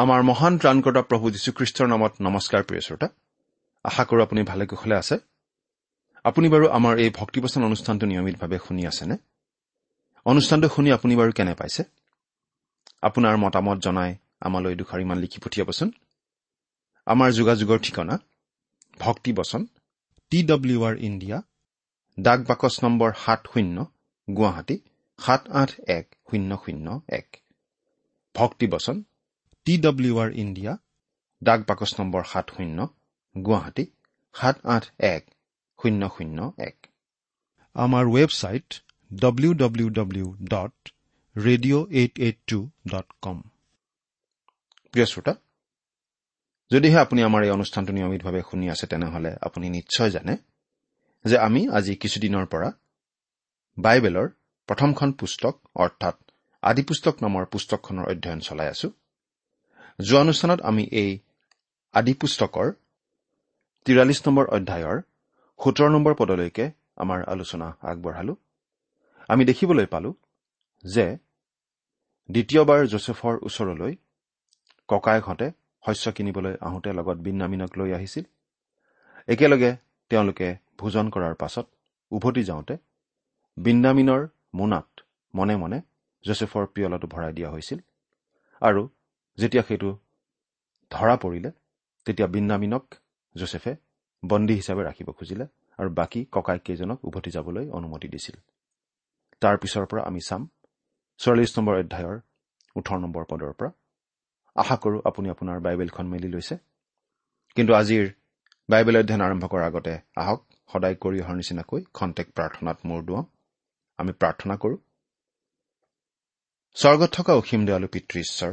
আমাৰ মহান ত্ৰাণকৰ্তা প্ৰভু যীশুখ্ৰীষ্টৰ নামত নমস্কাৰ প্ৰিয় শ্ৰোতা। আশা কৰোঁ আপুনি ভালে কুশলে আছে। আপুনি বাৰু আমাৰ এই ভক্তিবচন অনুষ্ঠানটো নিয়মিতভাৱে শুনি আছেনে? অনুষ্ঠানটো শুনি আপুনি বাৰু কেনে পাইছে? আপোনাৰ মতামত জনাই আমালৈ দুষাৰিমান লিখি পঠিয়াবচোন। আমাৰ যোগাযোগৰ ঠিকনা ভক্তিবচন টি ডব্লিউ আৰ ইণ্ডিয়া ডাক বাকচ নম্বৰ সাত শূন্য গুৱাহাটী সাত আঠ এক শূন্য শূন্য এক। ভক্তিবচন টি ডব্লিউ আৰ ইণ্ডিয়া ডাক বাকচ নম্বৰ সাত শূন্য গুৱাহাটী সাত আঠ এক শূন্য শূন্য এক। আমাৰ website W W W dot radio' eight eight two dot com প্ৰিয় শ্ৰোতা যদিহে আপুনি আমাৰ এই অনুষ্ঠানটো নিয়মিতভাৱে শুনি আছে তেনেহ'লে আপুনি নিশ্চয় জানে যে আমি আজি কিছুদিনৰ পৰা বাইবেলৰ প্ৰথমখন পুস্তক অৰ্থাৎ আদি পুস্তক নামৰ পুস্তকখনৰ অধ্যয়ন চলাই আছো। যোৱা অনুষ্ঠানত আমি এই আদি পুস্তকৰ তিৰাল্লিছ নম্বৰ অধ্যায়ৰ সোতৰ নম্বৰ পদলৈকে আমাৰ আলোচনা আগবঢ়ালো। আমি দেখিবলৈ পালো যে দ্বিতীয়বাৰ জোচেফৰ ওচৰলৈ ককায়েকহঁতে শস্য কিনিবলৈ আহোঁতে লগত বিন্যামিনক লৈ আহিছিল। একেলগে তেওঁলোকে ভোজন কৰাৰ পাছত উভতি যাওঁতে বিন্যামিনৰ মোনাত মনে মনে জোচেফৰ পিয়লাটো ভৰাই দিয়া হৈছিল আৰু যেতিয়া সেইটো ধৰা পৰিলে তেতিয়া বিন্যামিনক জোচেফে বন্দী হিচাপে ৰাখিব খুজিলে আৰু বাকী ককাইকেইজনক উভতি যাবলৈ অনুমতি দিছিল। তাৰ পিছৰ পৰা আমি চাম চল্লিছ নম্বৰ অধ্যায়ৰ ওঠৰ নম্বৰ পদৰ পৰা। আশা কৰোঁ আপুনি আপোনাৰ বাইবেলখন মেলি লৈছে। কিন্তু আজিৰ বাইবেল অধ্যয়ন আৰম্ভ কৰাৰ আগতে আহক সদায় কৰি অহাৰ নিচিনাকৈ খন্তেক প্ৰাৰ্থনাত মূৰ দুৱাওঁ। আমি প্ৰাৰ্থনা কৰোঁ। স্বৰ্গত থকা অসীম দয়ালু পিতৃ ঈশ্বৰ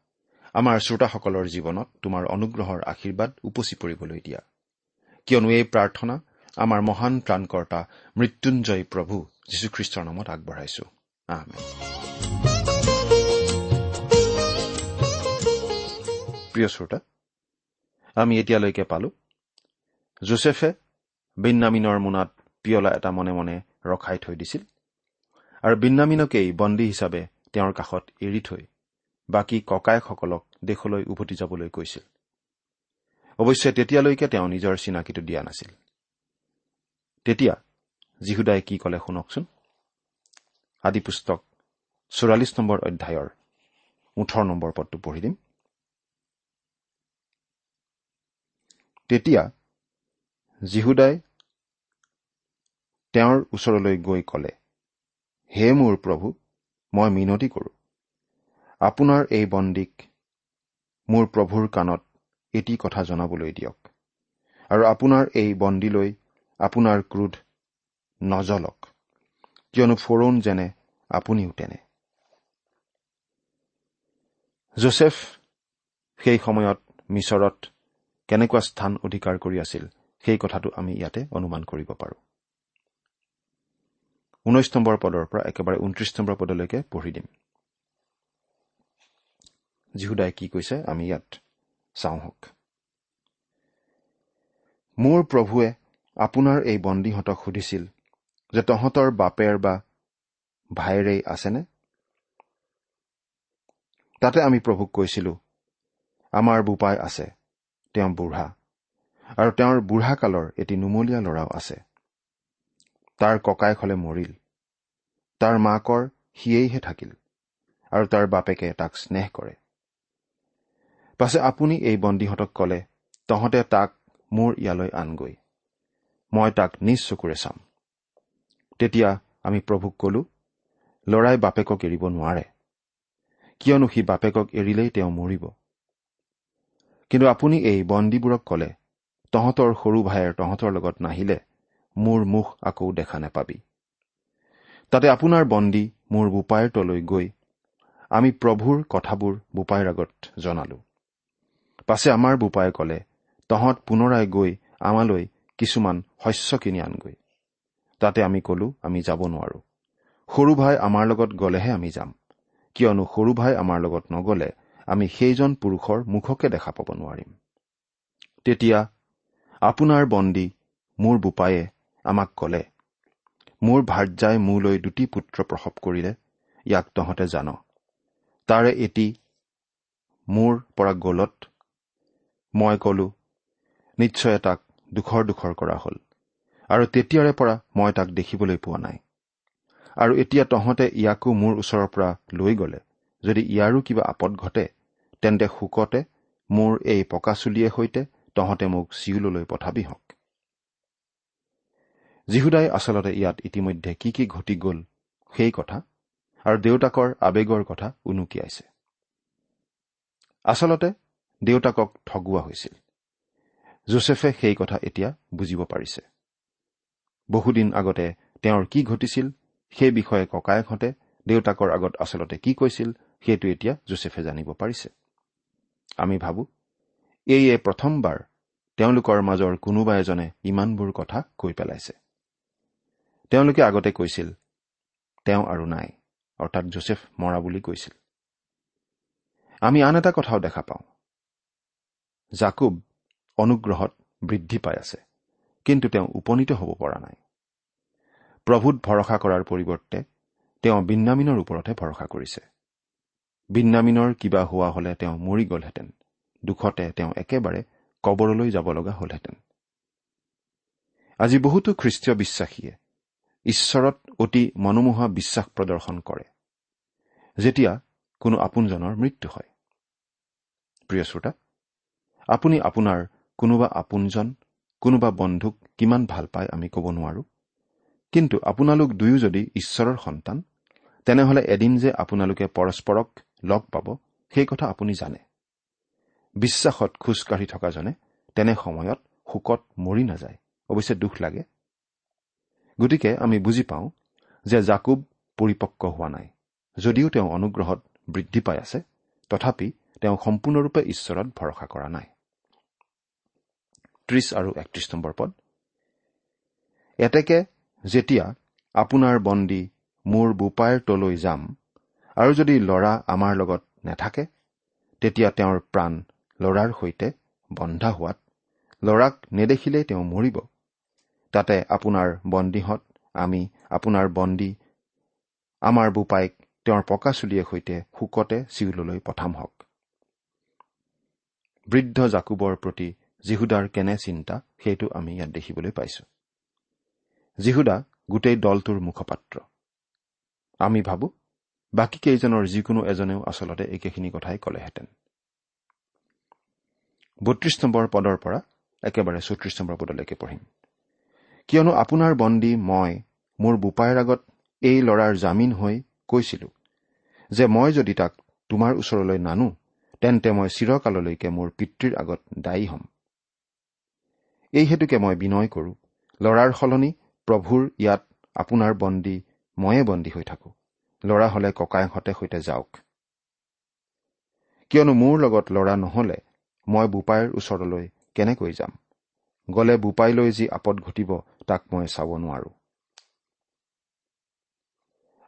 আমাৰ শ্ৰোতাসকলৰ জীৱনত তোমাৰ অনুগ্ৰহৰ আশীৰ্বাদ উপচি পৰিবলৈ দিয়া। কিয়নো এই প্ৰাৰ্থনা আমাৰ মহান প্ৰাণকৰ্তা মৃত্যুঞ্জয় প্ৰভু যীশুখ্ৰীষ্টৰ নামত আগবঢ়াইছো। প্ৰিয় শ্ৰোতা আমি এতিয়ালৈকে পালো। জোচেফে বিন্যামিনৰ মোনাত পিয়লা এটা মনে মনে ৰখাই থৈ দিছিল আৰু বিন্যামিনকেই বন্দী হিচাপে তেওঁৰ কাষত এৰি থৈ বাকী ককায়েকসকলক দেশলৈ উভতি যাবলৈ কৈছিল। অৱশ্যে তেতিয়ালৈকে তেওঁ নিজৰ চিনাকিটো দিয়া নাছিল। তেতিয়া যীহুদাই কি কলে শুনকচোন? আদি পুস্তক চৌৰাল্লিছ নম্বৰ অধ্যায়ৰ ওঠৰ নম্বৰ পদটো পঢ়ি দিম। তেতিয়া জীহুদাই তেওঁৰ ওচৰলৈ গৈ কলে হে মোৰ প্ৰভু মই মিনতি কৰোঁ। আপোনাৰ এই বন্দীক মোৰ প্ৰভুৰ কাণত এটি কথা জনাবলৈ দিয়ক। আৰু আপোনাৰ এই বন্দীলৈ আপোনাৰ ক্ৰোধ নজলক কিয়নো ফৰৌন যেনে আপুনিও তেনে। জোচেফ সেই সময়ত মিছৰত কেনেকুৱা স্থান অধিকাৰ কৰি আছিল সেই কথাটো আমি ইয়াতে অনুমান কৰিব পাৰোঁ। ঊনৈশ নম্বৰ পদৰ পৰা একেবাৰে ঊনত্ৰিশ নম্বৰ পদলৈকে পঢ়ি দিম। যীহুদাই কি কৈছে আমি ইয়াত চাওঁ হওক। মোৰ প্ৰভুৱে আপোনাৰ এই বন্দীহঁতক সুধিছিল যে তহঁতৰ বাপেৰ বা ভাইৰেই আছেনে? তাতে আমি প্ৰভুক কৈছিলো আমাৰ বোপাই আছে তেওঁ বুঢ়া আৰু তেওঁৰ বুঢ়া কালৰ এটি নুমলীয়া ল'ৰাও আছে। তাৰ ককায়েক হলে মৰিল তাৰ মাকৰ সিয়েইহে থাকিল আৰু তাৰ বাপেকে তাক স্নেহ কৰে। পাছে আপুনি এই বন্দীহঁতক কলে তহঁতে তাক মোৰ ইয়ালৈ আনগৈ। মই তাক নিজ চকুৰে চাম। তেতিয়া আমি প্ৰভুক কলো লৰাই বাপেকক এৰিব নোৱাৰে। কিয়নো সি বাপেকক এৰিলেই তেওঁ মৰিব। কিন্তু আপুনি এই বন্দীবোৰক কলে তহঁতৰ সৰু ভাইৰ তহঁতৰ লগত নাহিলে মোৰ মুখ আকৌ দেখা নেপাবি। তাতে আপোনাৰ বন্দী মোৰ বোপাইৰ তলৈ গৈ আমি প্ৰভুৰ কথাবোৰ বোপাইৰ আগত জনালো। পাছে আমাৰ বোপাই কলে তহঁত পুনৰাই গৈ আমালৈ কিছুমান শস্য কিনি আনগৈ। তাতে আমি কলো আমি যাব নোৱাৰো। সৰু ভাই আমাৰ লগত গলেহে আমি যাম। কিয়নো সৰু ভাই আমাৰ লগত নগলে আমি সেইজন পুৰুষৰ মুখকে দেখা পাব নোৱাৰিম। তেতিয়া আপোনাৰ বন্দী মোৰ বোপায়ে আমাক কলে মোৰ ভাৰ্যাই মোলৈ দুটি পুত্ৰ প্ৰসৱ কৰিলে ইয়াক তহঁতে জান। তাৰে এটি মোৰ পৰা গলত মই কলো নিশ্চয় তাক দুখৰ দুখৰ কৰা হল। আৰু তেতিয়াৰে পৰা মই তাক দেখিবলৈ পোৱা নাই। আৰু এতিয়া তহঁতে ইয়াকো মোৰ ওচৰৰ পৰা লৈ গলে যদি ইয়াৰো কিবা আপদ ঘটে তেন্তে শোকতে মোৰ এই পকাচুলিয়ে সৈতে তহঁতে মোক চিউললৈ পঠাবি হওক যীহুদাই আচলতে ইয়াত ইতিমধ্যে কি কি ঘটি গ'ল সেই কথা আৰু দেউতাকৰ আৱেগৰ কথা উনুকিয়াইছে। আচলতে দেউতাকক ঠগোৱা হৈছিল। জোচেফে সেই কথা এতিয়া বুজিব পাৰিছে। বহুদিন আগতে তেওঁৰ কি ঘটিছিল সেই বিষয়ে ককায়েকহঁতে দেউতাকৰ আগত আচলতে কি কৈছিল সেইটো এতিয়া জোচেফে জানিব পাৰিছে। আমি ভাবো এইয়ে প্ৰথমবাৰ তেওঁলোকৰ মাজৰ কোনোবা এজনে ইমানবোৰ কথা কৈ পেলাইছে। তেওঁলোকে আগতে কৈছিল তেওঁ আৰু নাই অৰ্থাৎ জোচেফ মৰা বুলি কৈছিল। আমি আন এটা কথাও দেখা পাওঁ। জাকুব অনুগ্ৰহত বৃদ্ধি পাই আছে কিন্তু তেওঁ উপনীত হ'ব পৰা নাই। প্ৰভূত ভৰসা কৰাৰ পৰিৱৰ্তে তেওঁ বিন্যামিনৰ ওপৰতহে ভৰসা কৰিছে। বিন্যামিনৰ কিবা হোৱা হলে তেওঁ মৰি গলহেঁতেন দুখতে তেওঁ একেবাৰে কবৰলৈ যাব লগা হলহেঁতেন। আজি বহুতো খ্ৰীষ্টীয় বিশ্বাসীয়ে ঈশ্বৰত অতি মনোমোহা বিশ্বাস প্ৰদৰ্শন কৰে যেতিয়া কোনো আপোনজনৰ মৃত্যু হয়। প্ৰিয় শ্ৰোতা আপুনি আপোনাৰ কোনোবা আপোনজন কোনোবা বন্ধুক কিমান ভাল পায় আমি ক'ব নোৱাৰো। কিন্তু আপোনালোক দুয়ো যদি ঈশ্বৰৰ সন্তান তেনেহলে এদিন যে আপোনালোকে পৰস্পৰক লগ পাব সেই কথা আপুনি জানে। বিশ্বাসত খোজকাঢ়ি থকাজনে তেনে সময়ত শোকত মৰি নাযায় অৱশ্যে দুখ লাগে। গতিকে আমি বুজি পাওঁ যে জাকুব পৰিপক্ক হোৱা নাই যদিও তেওঁ অনুগ্ৰহত বৃদ্ধি পাই আছে তথাপি তেওঁ সম্পূৰ্ণৰূপে ঈশ্বৰত ভৰসা কৰা নাই। ত্ৰিশ আৰু একত্ৰিশ নম্বৰ পদ। এতেকে যেতিয়া আপোনাৰ বন্দী মোৰ বোপাইৰ তলৈ যাম আৰু যদি ল'ৰা আমাৰ লগত নেথাকে তেতিয়া তেওঁৰ প্ৰাণ ল'ৰাৰ সৈতে বন্ধা হোৱাত ল'ৰাক নেদেখিলেই তেওঁ মৰিব। তাতে আপোনাৰ বন্দীহঁত আমি আপোনাৰ বন্দী আমাৰ বোপাইক তেওঁৰ পকা চুলিয়ে সৈতে শোকতে চিউললৈ পঠাম হওক। বৃদ্ধ জাকুবৰ প্ৰতি যীহুদাৰ কেনে চিন্তা সেইটো আমি ইয়াত দেখিবলৈ পাইছো। যীহুদা গোটেই দলটোৰ মুখপাত্ৰ। আমি ভাবো বাকী কেইজনৰ যিকোনো এজনেও আচলতে একেখিনি কথাই কলেহেঁতেন। বত্ৰিশ নম্বৰ পদৰ পৰা একেবাৰে চৌত্ৰিশ নম্বৰ পদলৈকে পঢ়িম। কিয়নো আপোনাৰ বন্দী মই মোৰ বোপাইৰ আগত এই ল'ৰাৰ জামিন হৈ কৈছিলো যে মই যদি তাক তোমাৰ ওচৰলৈ নানো তেন্তে মই চিৰকাললৈকে মোৰ পিতৃৰ আগত দায়ী হ'ম। এই হেতুকে মই বিনয় কৰো। ল'ৰাৰ সলনি প্ৰভুৰ ইয়াত আপোনাৰ বন্দী ময়ে বন্দী হৈ থাকো। ল'ৰা হলে ককায়েকহঁতে সৈতে যাওক। কিয়নো মোৰ লগত ল'ৰা নহলে মই বোপাইৰ ওচৰলৈ কেনেকৈ যাম? গলে বোপাইলৈ যি আপদ ঘটিব তাক মই চাব নোৱাৰো।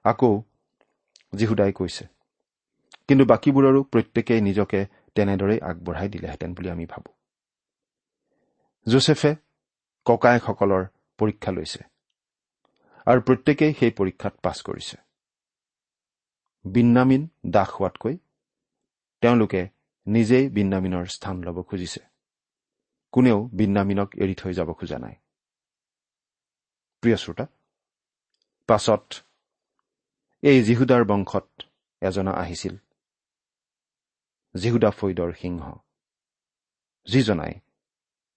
আকৌ যীহুদাই কৈছে কিন্তু বাকীবোৰৰো প্ৰত্যেকেই নিজকে তেনেদৰেই আগবঢ়াই দিলেহেঁতেন বুলি আমি ভাবো। জোচেফে ককায়েকসকলৰ পৰীক্ষা লৈছে আৰু প্ৰত্যেকেই সেই পৰীক্ষাত পাছ কৰিছে। বিন্নামিন দাস হোৱাতকৈ তেওঁলোকে নিজেই বিন্নামিনৰ স্থান ল'ব খুজিছে। কোনেও বিন্নামিনক এৰি থৈ যাব খোজা নাই। প্ৰিয় শ্ৰোতা পাছত এই জিহুদাৰ বংশত এজনা আহিছিল জিহুদা ফৈদৰ সিংহ। যিজনাই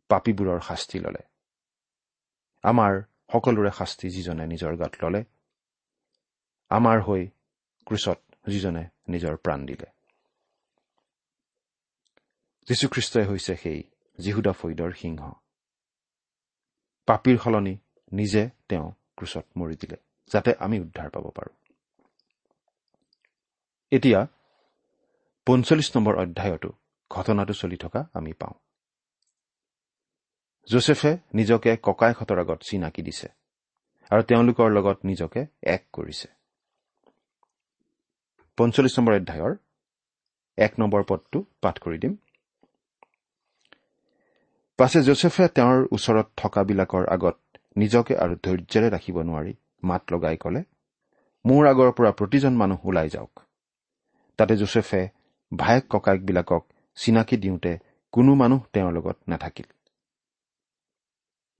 পাপীবোৰৰ শাস্তি ললে। আমাৰ সকলোৰে শাস্তি যিজনে নিজৰ গাত ললে আমাৰ হৈ ক্ৰুচত যিজনে নিজৰ প্ৰাণ দিলে। যীশুখ্ৰীষ্টই হৈছে সেই জিহুদা ফৈদৰ সিংহ। পাপীৰ সলনি নিজে তেওঁ ক্ৰুচত মৰি দিলে যাতে আমি উদ্ধাৰ পাব পাৰোঁ। এতিয়া পঞ্চল্লিছ নম্বৰ অধ্যায়তো ঘটনাটো চলি থকা আমি পাওঁ। জোচেফে নিজকে ককাইহঁতৰ আগত চিনাকি দিছে আৰু তেওঁলোকৰ লগত নিজকে এক কৰিছে। পঞ্চল্লিছ নম্বৰ অধ্যায়ৰ এক নম্বৰ পদটো পাঠ কৰি দিম। পাছে জোচেফে তেওঁৰ ওচৰত থকাবিলাকৰ আগত নিজকে আৰু ধৈৰ্যৰে ৰাখিব নোৱাৰি মাত লগাই কলে মোৰ আগৰ পৰা প্ৰতিজন মানুহ ওলাই যাওক। তাতে জোচেফে ভায়েক ককায়েকবিলাকক চিনাকি দিওঁতে কোনো মানুহ তেওঁৰ লগত নাথাকিল।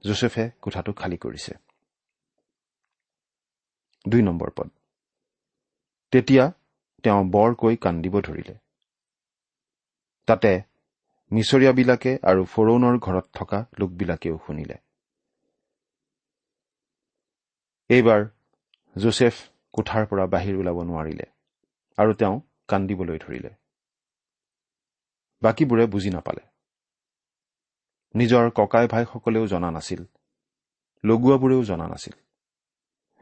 জোচেফে কোঠাটো খালী কৰিছে। দুই নম্বৰ পদ। তেতিয়া তেওঁ বৰকৈ কান্দিব ধৰিলে। তাতে মিছৰীয়াবিলাকে আৰু ফৰৌনৰ ঘৰত থকা লোকবিলাকেও শুনিলে। এইবাৰ জোচেফ কোঠাৰ পৰা বাহিৰ ওলাব নোৱাৰিলে আৰু তেওঁ কান্দিবলৈ ধৰিলে। বাকীবোৰে বুজি নাপালে। নিজৰ ককাই ভাইসকলেও জনা নাছিল। লগোৱাবোৰেও জনা নাছিল।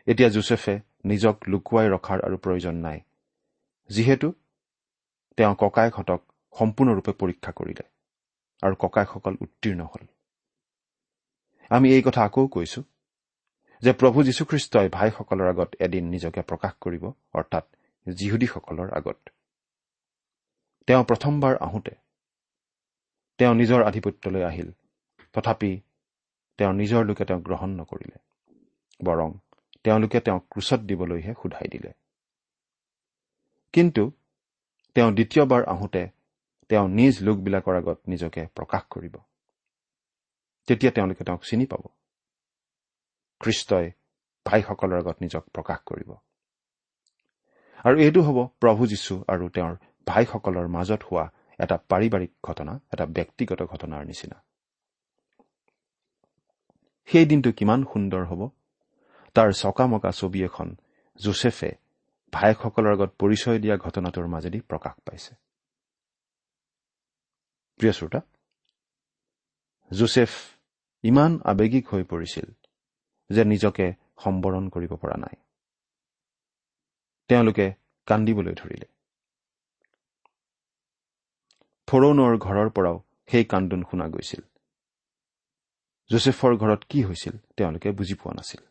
এতিয়া জোচেফে নিজক লুকুৱাই ৰখাৰ আৰু প্ৰয়োজন নাই। যিহেতু তেওঁ ককায়েকহঁতক সম্পূৰ্ণৰূপে পৰীক্ষা কৰিলে আৰু ককায়েকসকল উত্তীৰ্ণ হল। আমি এই কথা আকৌ কৈছো যে প্ৰভু যীশুখ্ৰীষ্টই ভাইসকলৰ আগত এদিন নিজকে প্ৰকাশ কৰিব অৰ্থাৎ যিহুদীসকলৰ আগত। তেওঁ প্ৰথমবাৰ আহোঁতে তেওঁ নিজৰ আধিপত্যলৈ আহিল। তথাপি তেওঁৰ নিজৰ লোকে তেওঁক গ্ৰহণ নকৰিলে বৰং তেওঁলোকে তেওঁক ক্ৰোচত দিবলৈহে সোধাই দিলে। কিন্তু তেওঁ দ্বিতীয়বাৰ আহোঁতে তেওঁ নিজ লোকবিলাকৰ আগত নিজকে প্ৰকাশ কৰিব। তেতিয়া তেওঁলোকে তেওঁক চিনি পাব। খ্ৰীষ্টই ভাইসকলৰ আগত নিজক প্ৰকাশ কৰিব। আৰু এইটো হ'ব প্ৰভু যীশু আৰু তেওঁৰ ভাইসকলৰ মাজত হোৱা এটা পাৰিবাৰিক ঘটনা এটা ব্যক্তিগত ঘটনাৰ নিচিনা। সেই দিনটো কিমান সুন্দৰ হ'ব? তাৰ চকামকা ছবি এখন জোচেফে ভায়েকসকলৰ আগত পৰিচয় দিয়া ঘটনাটোৰ মাজেদি প্ৰকাশ পাইছে। প্ৰিয় শ্ৰোতা জোচেফ ইমান আৱেগিক হৈ পৰিছিল যে নিজকে সম্বৰণ কৰিব পৰা নাই। তেওঁলোকে কান্দিবলৈ ধৰিলে। ফৰৌনৰ ঘৰৰ পৰাও সেই কান্দোন শুনা গৈছিল। জোচেফৰ ঘৰত কি হৈছিল তেওঁলোকে বুজি পোৱা নাছিল।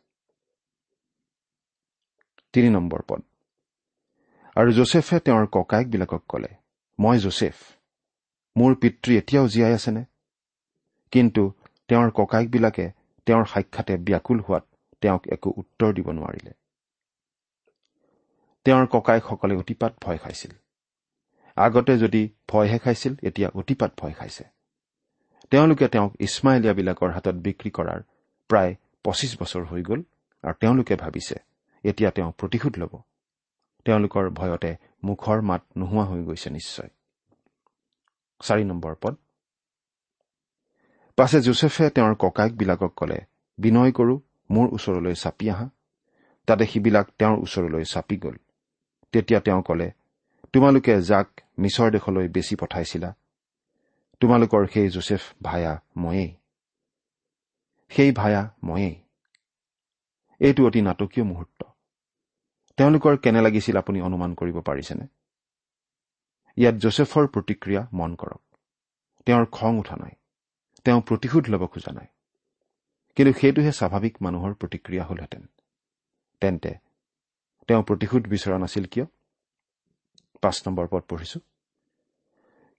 তিনি নম্বৰ পদ। আৰু জোচেফে তেওঁৰ ককায়েকবিলাকক কলে মই জোচেফ মোৰ পিতৃ এতিয়াও জীয়াই আছেনে? কিন্তু তেওঁৰ ককায়েকবিলাকে তেওঁৰ সাক্ষাতে ব্যাকুল হোৱাত তেওঁক একো উত্তৰ দিব নোৱাৰিলে। তেওঁৰ ককায়েকসকলে অতিপাত ভয় খাইছিল। আগতে যদি ভয়হে খাইছিল এতিয়া অতিপাত ভয় খাইছে। তেওঁলোকে তেওঁক ইছমাইলীয়াবিলাকৰ হাতত বিক্ৰী কৰাৰ প্ৰায় পঁচিছ বছৰ হৈ গ'ল আৰু তেওঁলোকে ভাবিছে এতিয়া তেওঁ প্ৰতিশোধ ল'ব। তেওঁলোকৰ ভয়তে মুখৰ মাত নোহোৱা হৈ গৈছে নিশ্চয়। চাৰি নম্বৰ পদ। পাছে জোচেফে তেওঁৰ ককায়েকবিলাকক ক'লে বিনয় কৰোঁ মোৰ ওচৰলৈ চাপি আহা। তাতে সিবিলাক তেওঁৰ ওচৰলৈ চাপি গ'ল। তেতিয়া তেওঁ ক'লে তোমালোকে যাক মিছৰ দেশলৈ বেচি পঠাইছিলা তোমালোকৰ সেই জোচেফ ভায়া ময়েই। সেই ভায়া ময়েই। এইটো অতি নাটকীয় মুহূৰ্ত। তেওঁলোকৰ কেনে লাগিছিল আপুনি অনুমান কৰিব পাৰিছেনে? ইয়াত জোচেফৰ প্ৰতিক্ৰিয়া মন কৰক। তেওঁৰ খং উঠা নাই। তেওঁ প্ৰতিশোধ ল'ব খোজা নাই। কিন্তু সেইটোহে স্বাভাৱিক মানুহৰ প্ৰতিক্ৰিয়া হলহেঁতেন। তেন্তে তেওঁ প্ৰতিশোধ বিচৰা নাছিল কিয়? পাঁচ নম্বৰ পদ পঢ়িছো।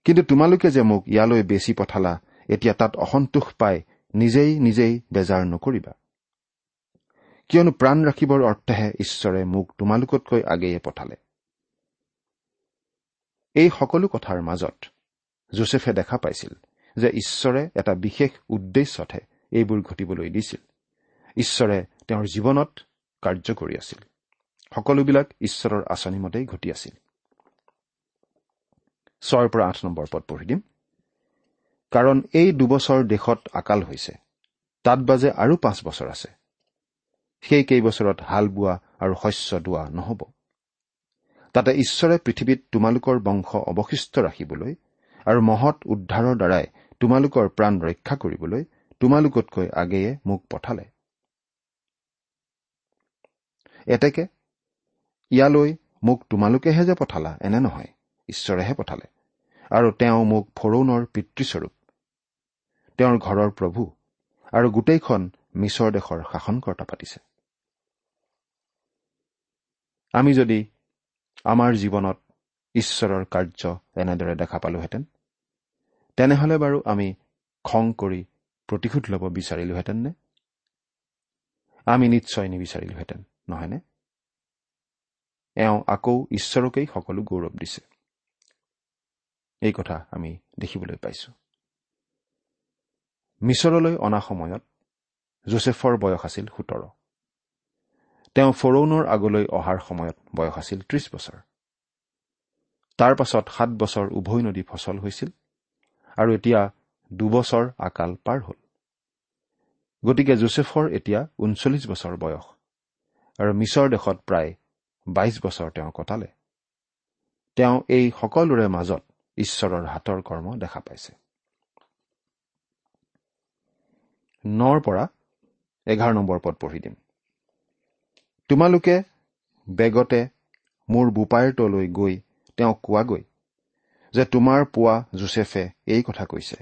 কিন্তু তোমালোকে যে মোক ইয়ালৈ বেচি পঠালা এতিয়া তাত অসন্তোষ পাই নিজেই নিজেই বেজাৰ নকৰিবা। কিয়নো প্ৰাণ ৰাখিবৰ অৰ্থেহে ঈশ্বৰে মোক তোমালোকতকৈ আগেয়ে পঠালে। এই সকলো কথাৰ মাজত জোচেফে দেখা পাইছিল যে ঈশ্বৰে এটা বিশেষ উদ্দেশ্যতহে এইবোৰ ঘটিবলৈ দিছিল। ঈশ্বৰে তেওঁৰ জীৱনত কাৰ্য কৰি আছিল। সকলোবিলাক ঈশ্বৰৰ আঁচনি মতেই ঘটি আছিল। ছয়ৰ পৰা আঠ নম্বৰ পদ পঢ়ি দিম। কাৰণ এই দুবছৰ দেশত আকাল হৈছে। তাত বাজে আৰু পাঁচ বছৰ আছে। সেই কেইবছৰত হাল বোৱা আৰু শস্য দোৱা নহ'ব। তাতে ঈশ্বৰে পৃথিৱীত তোমালোকৰ বংশ অৱশিষ্ট ৰাখিবলৈ আৰু মহৎ উদ্ধাৰৰ দ্বাৰাই তোমালোকৰ প্ৰাণ ৰক্ষা কৰিবলৈ তোমালোকতকৈ আগেয়ে মোক পঠালে। এতেকে ইয়ালৈ মোক তোমালোকেহে যে পঠালা এনে নহয় ঈশ্বৰেহে পঠালে। আৰু তেওঁ মোক ফৰৌনৰ পিতৃস্বৰূপ তেওঁৰ ঘৰৰ প্ৰভু আৰু গোটেইখন মিছৰ দেশৰ শাসনকৰ্তা পাতিছে। আমি যদি আমাৰ জীৱনত ঈশ্বৰৰ কাৰ্য এনেদৰে দেখা পালোহেঁতেন তেনেহলে বাৰু আমি খং কৰি প্ৰতিশোধ ল'ব বিচাৰিলোহেঁতেন নে? আমি নিশ্চয় নিবিচাৰিলোহেঁতেন নহয়নে? এওঁ আকৌ ঈশ্বৰকেই সকলো গৌৰৱ দিছে। এই কথা আমি দেখিবলৈ পাইছো। মিছৰলৈ অনা সময়ত জোচেফৰ বয়স আছিল সোতৰ। তেওঁ ফৰৌনৰ আগলৈ অহাৰ সময়ত বয়স আছিল ত্ৰিশ বছৰ। তাৰ পাছত সাত বছৰ উভৈ নদী ফচল হৈছিল আৰু এতিয়া দুবছৰ আকাল পাৰ হ'ল। গতিকে জোচেফৰ এতিয়া ঊনচল্লিছ বছৰ বয়স আৰু মিছৰ দেশত প্ৰায় বাইছ বছৰ তেওঁ কটালে। তেওঁ এই সকলোৰে মাজত ঈশ্বৰৰ হাতৰ কৰ্ম দেখা পাইছে। নৰ পৰা এঘাৰ নম্বৰ পদ পঢ়ি দিম। তোমালোকে বেগতে মোৰ বোপাইৰ তলৈ গৈ তেওঁক কোৱাগৈ যে তোমাৰ পোৱা জোচেফে এই কথা কৈছে।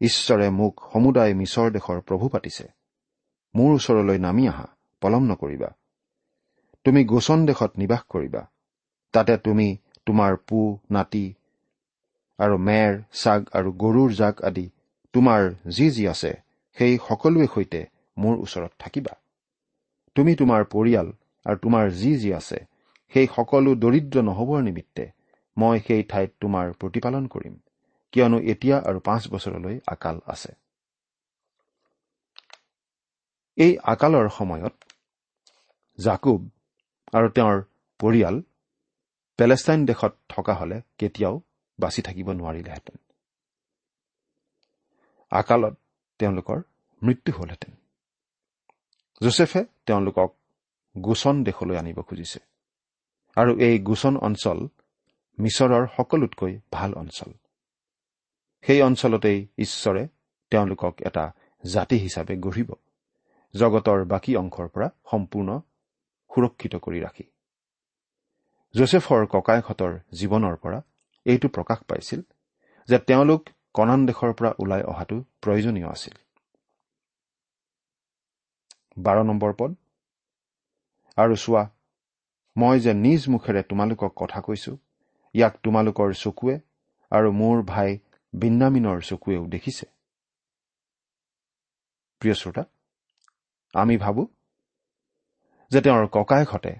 ঈশ্বৰে মোক সমুদায় মিছৰ দেশৰ প্ৰভু পাতিছে। মোৰ ওচৰলৈ নামি আহা পলম নকৰিবা। তুমি গোচন দেশত নিবাস কৰিবা। তাতে তুমি তোমাৰ পু নাতি আৰু মেৰ চাগ আৰু গৰুৰ জাক আদি তোমাৰ যি যি আছে সেই সকলোৱে সৈতে মোৰ ওচৰত থাকিবা। তুমি তোমাৰ পৰিয়াল আৰু তোমাৰ যি যি আছে সেই সকলো দৰিদ্ৰ নহবৰ নিমিত্তে মই সেই ঠাইত তোমাৰ প্ৰতিপালন কৰিম কিয়নো এতিয়া আৰু পাঁচ বছৰলৈ আকাল আছে। এই আকালৰ সময়ত জাকুব আৰু তেওঁৰ পৰিয়াল পেলেষ্টাইন দেশত থকা হলে কেতিয়াও বাচি থাকিব নোৱাৰিলেহেঁতেন। আকালত তেওঁলোকৰ মৃত্যু হলহেঁতেন। জোচেফে তেওঁলোকক গোচন দেশলৈ আনিব খুজিছে। আৰু এই গোচন অঞ্চল মিছৰৰ সকলোতকৈ ভাল অঞ্চল। সেই অঞ্চলতেই ঈশ্বৰে তেওঁলোকক এটা জাতি হিচাপে গঢ়িব জগতৰ বাকী অংশৰ পৰা সম্পূৰ্ণ সুৰক্ষিত কৰি ৰাখি। জোচেফৰ ককায়েকহঁতৰ জীৱনৰ পৰা এইটো প্ৰকাশ পাইছিল যে তেওঁলোক কণান দেশৰ পৰা ওলাই অহাটো প্ৰয়োজনীয় আছিল। বাৰ নম্বৰ পদ। আৰু চোৱা মই যে নিজ মুখেৰে তোমালোকক কথা কৈছো ইয়াক তোমালোকৰ চকুৱে আৰু মোৰ ভাই বিন্নামিনৰ চকুৱেও দেখিছে। প্ৰিয় শ্ৰোতা আমি ভাবো যে তেওঁৰ ককায়েকহঁতে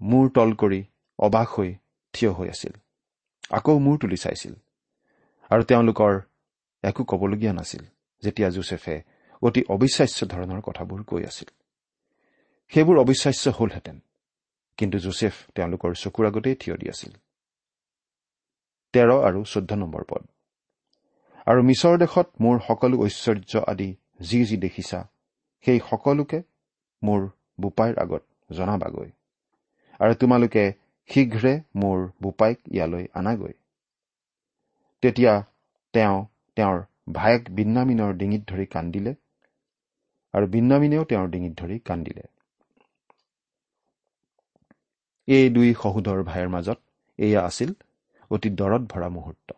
মূৰ তল কৰি অবাক হৈ থিয় হৈ আছিল। আকৌ মূৰ তুলি চাইছিল। আৰু তেওঁলোকৰ একো ক'বলগীয়া নাছিল যেতিয়া জোচেফে অতি অবিশ্বাস্য ধৰণৰ কথাবোৰ কৈ আছিল। সেইবোৰ অবিশ্বাস্য হলহেঁতেন কিন্তু জোচেফ তেওঁলোকৰ চকুৰ আগতেই থিয় দি আছিল। তেৰ আৰু চৈধ্য নম্বৰ পদ। আৰু মিছৰ দেশত মোৰ সকলো ঐশ্বৰ্য আদি যি যি দেখিছা সেই সকলোকে মোৰ বোপাইৰ আগত জনাবাগৈ। আৰু তোমালোকে শীঘ্ৰে মোৰ বোপাইক ইয়ালৈ আনাগৈ। তেতিয়া তেওঁ তেওঁৰ ভায়েক বিন্নামিনৰ ডিঙিত ধৰি কান্দিলে আৰু বিন্নামিনেও তেওঁৰ ডিঙিত ধৰি কান্দিলে। এই দুই সহোদৰ ভাইৰ মাজত এয়া আছিল অতি দৰত ভৰা মুহূৰ্ত।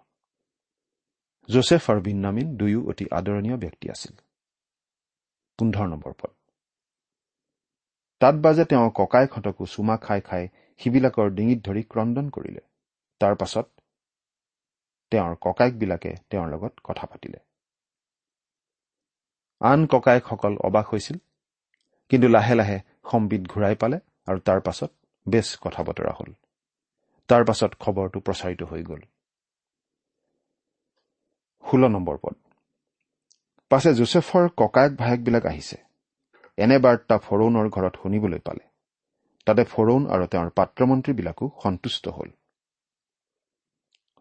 জোচেফ আৰু বিন্নামিন দুয়ো অতি আদৰণীয় ব্যক্তি আছিল। পোন্ধৰ নম্বৰ পদ। তাত বাজে তেওঁ ককাইকহঁতকো চুমা খাই খাই সিবিলাকৰ ডিঙিত ধৰি ক্ৰদন কৰিলে। তাৰ পাছত তেওঁৰ ককায়েকবিলাকে তেওঁৰ লগত কথা পাতিলে। আন ককায়েকসকল অবাক হৈছিল কিন্তু লাহে লাহে সম্বিত ঘূৰাই পালে আৰু তাৰ পাছত বেছ কথা বতৰা হ'ল। তাৰ পাছত খবৰটো প্ৰচাৰিত হৈ গ'ল। ষোল্ল নম্বৰ পদ। পাছে জোচেফৰ ককায়েক ভায়েকবিলাক আহিছে। এনে বাৰ্তা ফৰৌনৰ ঘৰত শুনিবলৈ পালে। তাতে ফৰৌন আৰু তেওঁৰ পাত্ৰমন্ত্ৰীবিলাকো সন্তুষ্ট হ'ল।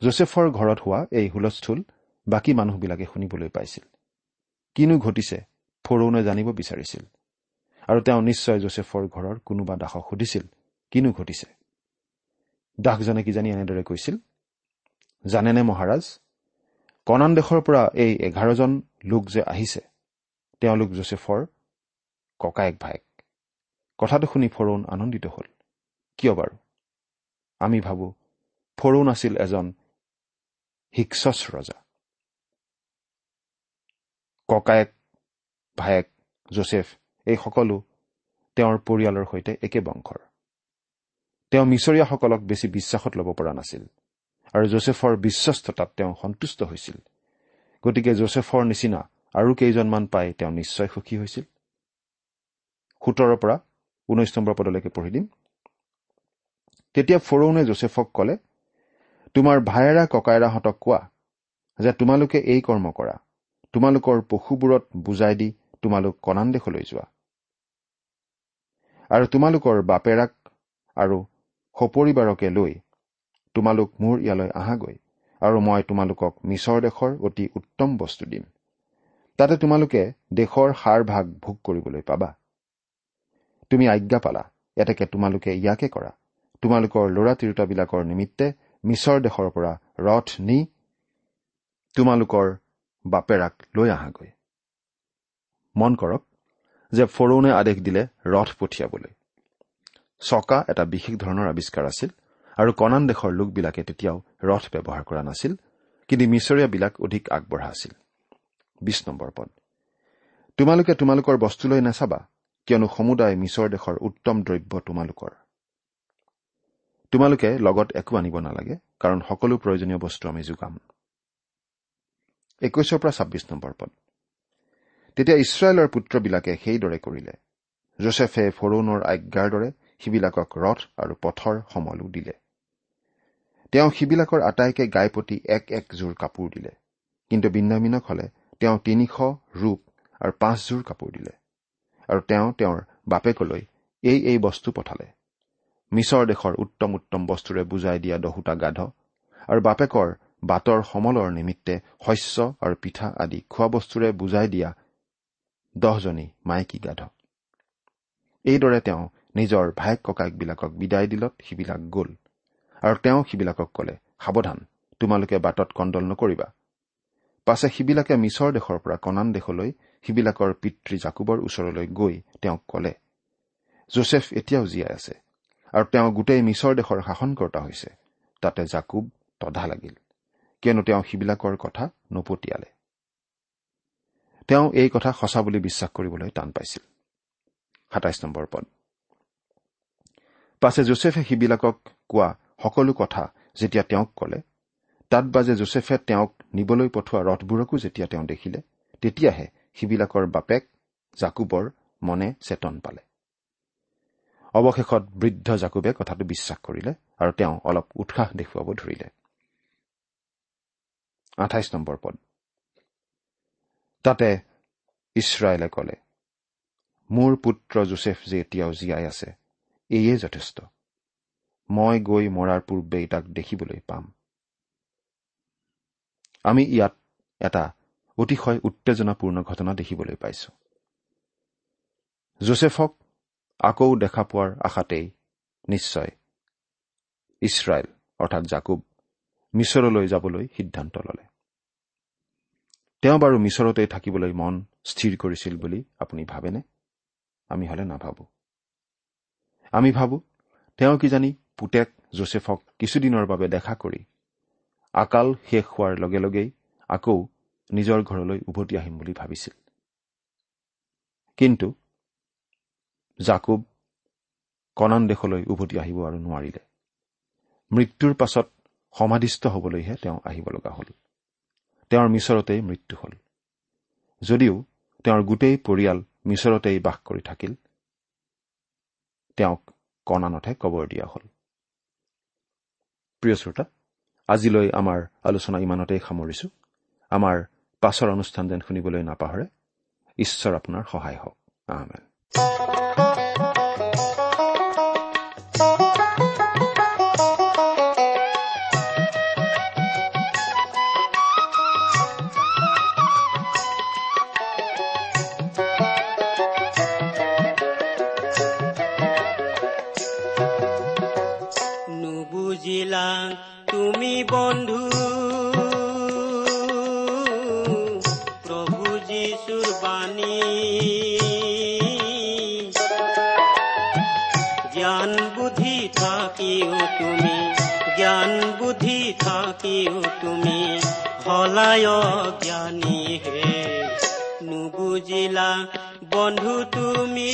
জোচেফৰ ঘৰত হোৱা এই হুলস্থুল বাকী মানুহবিলাকে শুনিবলৈ পাইছিল। কিনো ঘটিছে ফৰৌনে জানিব বিচাৰিছিল। আৰু তেওঁ নিশ্চয় জোচেফৰ ঘৰৰ কোনোবা দাসক সুধিছিল কিনো ঘটিছে? দাসজনে কিজানি এনেদৰে কৈছিল জানেনে মহাৰাজ কণান দেশৰ পৰা এই এঘাৰজন লোক যে আহিছে তেওঁলোক জোচেফৰ ককায়েক ভায়েক। কথাটো শুনি ফৰৌন আনন্দিত হ'ল। কিয় বাৰু? আমি ভাবো ফৰৌন আছিল এজন হিক্সছ ৰজা। ককায়েক ভায়েক জোচেফ এই সকলো তেওঁৰ পৰিয়ালৰ সৈতে একে বংশৰ। তেওঁ মিছৰীয়াসকলক বেছি বিশ্বাসত ল'ব পৰা নাছিল আৰু জোচেফৰ বিশ্বস্ততাত তেওঁ সন্তুষ্ট হৈছিল। গতিকে জোচেফৰ নিচিনা আৰু কেইজনমান পাই তেওঁ নিশ্চয় সুখী হৈছিল। সোতৰৰ পৰা ঊনৈশ নম্বৰ পদলৈকে পঢ়ি দিম। তেতিয়া ফৰৌনে জোচেফক কলে তোমাৰ ভায়েৰা ককায়েৰাহঁতক কোৱা যে তোমালোকে এই কৰ্ম কৰা। তোমালোকৰ পশুবোৰত বুজাই দি তোমালোক কণান দেশলৈ যোৱা। আৰু তোমালোকৰ বাপেৰাক আৰু সপৰিবাৰকে লৈ তোমালোক মোৰ ইয়ালৈ আহাগৈ আৰু মই তোমালোকক মিছৰ দেশৰ অতি উত্তম বস্তু দিম। তাতে তোমালোকে দেশৰ সাৰ ভাগ ভোগ কৰিবলৈ পাবা। তুমি আজ্ঞা পালা। এতেকে তোমালোকে ইয়াকে কৰা। তোমালোকৰ ল'ৰা তিৰোতাবিলাকৰ নিমিত্তে মিছৰ দেশৰ পৰা ৰথ নি তোমালোকৰ বাপেৰাক লৈ আহাগৈ। মন কৰক যে ফৰৌনে আদেশ দিলে ৰথ পঠিয়াবলৈ। চকা এটা বিশেষ ধৰণৰ আৱিষ্কাৰ আছিল আৰু কণান দেশৰ লোকবিলাকে তেতিয়াও ৰথ ব্যৱহাৰ কৰা নাছিল কিন্তু মিছৰীয়াবিলাক অধিক আগবঢ়া আছিল। নম্বৰ পদ। তোমালোকে তোমালোকৰ বস্তুলৈ নাচাবা। কিয়নো সমুদায় মিছৰ দেশৰ উত্তম দ্ৰব্য তোমালোকৰ। তোমালোকে লগত একো আনিব নালাগে কাৰণ সকলো প্ৰয়োজনীয় বস্তু আমি যোগাম। একৈশৰ পৰা ছাব্বিছ নম্বৰ পদ। তেতিয়া ইছৰাইলৰ পুত্ৰবিলাকে সেইদৰে কৰিলে। জোচেফে ফৰৌনৰ আজ্ঞাৰ দৰে সিবিলাকক ৰথ আৰু পথৰ সমলো দিলে। তেওঁ সিবিলাকৰ আটাইকে গাইপতি এক এক জোৰ কাপোৰ দিলে। কিন্তু বিন্যামিনক হলে তেওঁ তিনিশ ৰূপ আৰু পাঁচযোৰ কাপোৰ দিলে। আৰু তেওঁ তেওঁৰ বাপেকলৈ এই এই বস্তু পঠালে। মিছৰ দেশৰ উত্তম উত্তম বস্তুৰে বুজাই দিয়া দহোটা গাধ আৰু বাপেকৰ বাটৰ সমলৰ নিমিত্তে শস্য আৰু পিঠা আদি খোৱা বস্তুৰে বুজাই দিয়া দহজনী মাইকী গাধ। এইদৰে তেওঁ নিজৰ ভায়েক ককায়েকবিলাকক বিদায় দিলত সিবিলাক গ'ল আৰু তেওঁ সিবিলাকক কলে সাৱধান তোমালোকে বাটত কণ্ডল নকৰিবা। পাছে সিবিলাকে মিছৰ দেশৰ পৰা কণান দেশলৈ সিবিলাকৰ পিতৃ জাকুবৰ ওচৰলৈ গৈ তেওঁক কলে জোচেফ এতিয়াও জীয়াই আছে আৰু তেওঁ গোটেই মিছৰ দেশৰ শাসনকৰ্তা হৈছে। তাতে জাকুব তধা লাগিল কিয়নো তেওঁ সিবিলাকৰ কথা নপতিয়ালে। তেওঁ এই কথা সঁচা বুলি বিশ্বাস কৰিবলৈ টান পাইছিল। পাছে জোচেফে সিবিলাকক কোৱা সকলো কথা যেতিয়া তেওঁক কলে তাত বাজে জোচেফে তেওঁক নিবলৈ পঠোৱা ৰথবোৰকো যেতিয়া তেওঁ দেখিলে তেতিয়াহে সিবিলাকৰ বাপেক জাকুবৰ মনে চেতন পালে। অৱশেষত বৃদ্ধ জাকুবে কথাটো বিশ্বাস কৰিলে আৰু তেওঁ অলপ উৎসাহ দেখুৱাব ধৰিলে। আঠাইছ নম্বৰ পদ। তাতে ইছৰাইলে কলে মোৰ পুত্ৰ জোচেফ যে এতিয়াও জীয়াই আছে এয়ে যথেষ্ট। মই গৈ মৰাৰ পূৰ্বেই তাক দেখিবলৈ পাম। আমি ইয়াত এটা অতিশয় উত্তেজনাপূৰ্ণ ঘটনা দেখিবলৈ পাইছো। জোচেফক আকৌ দেখা পোৱাৰ আশাতেই নিশ্চয় ইছৰাইল অৰ্থাৎ জাকুব মিছৰলৈ যাবলৈ সিদ্ধান্ত ললে। তেওঁ বাৰু মিছৰতেই থাকিবলৈ মন স্থিৰ কৰিছিল বুলি আপুনি ভাবেনে? আমি হলে নাভাবো। আমি ভাবো তেওঁ কিজানি পুতেক জোচেফক কিছুদিনৰ বাবে দেখা কৰি আকাল শেষ হোৱাৰ লগে লগেই আকৌ নিজৰ ঘৰলৈ উভতি আহিম বুলি ভাবিছিল। কিন্তু জাকুব কণান দেশলৈ উভতি আহিব আৰু নোৱাৰিলে। মৃত্যুৰ পাছত সমাধিস্থ হবলৈহে তেওঁ আহিব লগা হ'ল। তেওঁৰ মিছৰতেই মৃত্যু হ'ল। যদিও তেওঁৰ গোটেই পৰিয়াল মিছৰতেই বাস কৰি থাকিল তেওঁক কণানতহে কবৰ দিয়া হ'ল। প্ৰিয় শ্ৰোতা আজিলৈ আমাৰ আলোচনা ইমানতেই সামৰিছো। আমাৰ পাছৰ অনুষ্ঠান যেন শুনিবলৈ নাপাহৰে ঈশ্বৰ আপোনাৰ সহায় হওক। আহমেন নুবুজিলা তুমি বন্ধু তুমি। জ্ঞান বুদ্ধি থাকিও তুমি। হলায় জ্ঞানী হে। নুবুজিলা বন্ধু তুমি।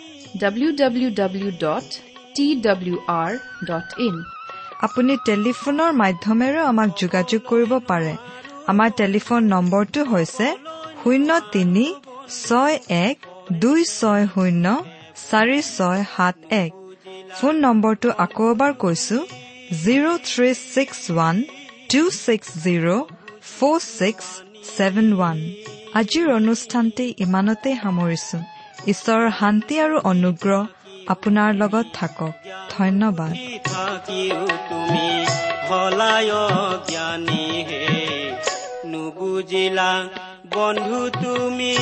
ইন আপুনি টেলিফোনৰ মাধ্যমেৰেও আমাক যোগাযোগ কৰিব পাৰে আমাৰ টেলিফোন নম্বৰটো হৈছে শূন্য তিনি ছয় এক দুই ছয় শূন্য চাৰি ছয় সাত এক ফোন নম্বৰটো আকৌ এবাৰ কৈছো zero' three six one two six zero' four six seven one আজিৰ অনুষ্ঠানটি ইমানতে সামৰিছো ঈশ্বৰৰ শান্তি আৰু অনুগ্ৰহ আপোনাৰ লগত থাকক। ধন্যবাদ। নুবুজিলা বন্ধু তুমি।